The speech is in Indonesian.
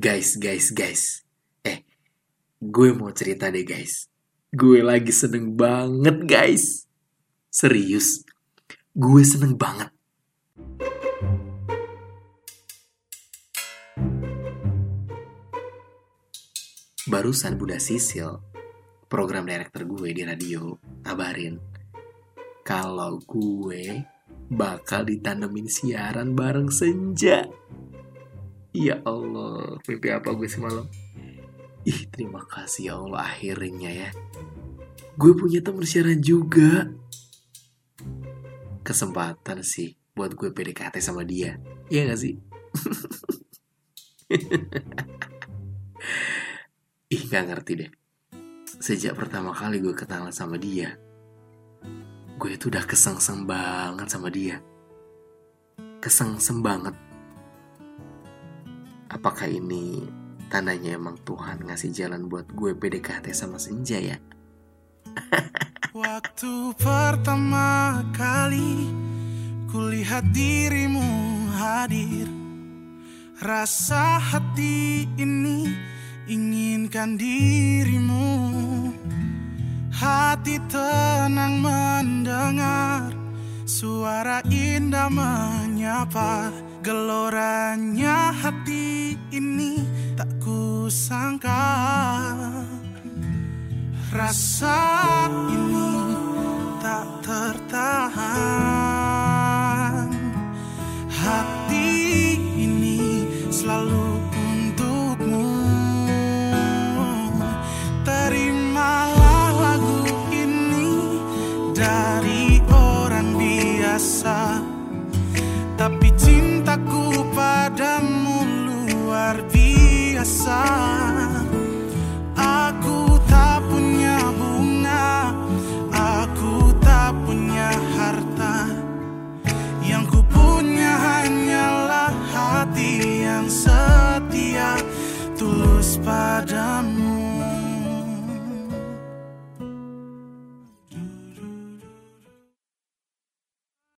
Guys, guys, guys. Eh, gue mau cerita deh guys. Gue lagi seneng banget guys. Serius. Gue seneng banget. Barusan Bunda Sisil, program director gue di radio, kabarin kalau gue bakal ditanemin siaran bareng senja. Ya Allah, mimpi apa gue semalam? Ih, terima kasih ya Allah akhirnya ya. Gue punya temen siaran juga. Kesempatan sih buat gue PDKT sama dia. Iya gak sih? Ih, gak ngerti deh. Sejak pertama kali gue kenalan sama dia, gue itu udah kesengsem banget sama dia. Kesengsem banget. Apakah ini tandanya emang Tuhan ngasih jalan buat gue PDKT sama Senja ya? Waktu pertama kali kulihat dirimu hadir Rasa hati ini inginkan dirimu Hati tenang mendengar Suara indah menyapa Geloranya hati ini tak kusangka. Rasa ini tak tertahan. Hati ini selalu untukmu. Terimalah lagu ini dari orang biasa tapi cintaku padamu luar biasa. Aku tak punya bunga Aku tak punya harta. Yang ku punya hanyalah hati yang setia Tulus padamu.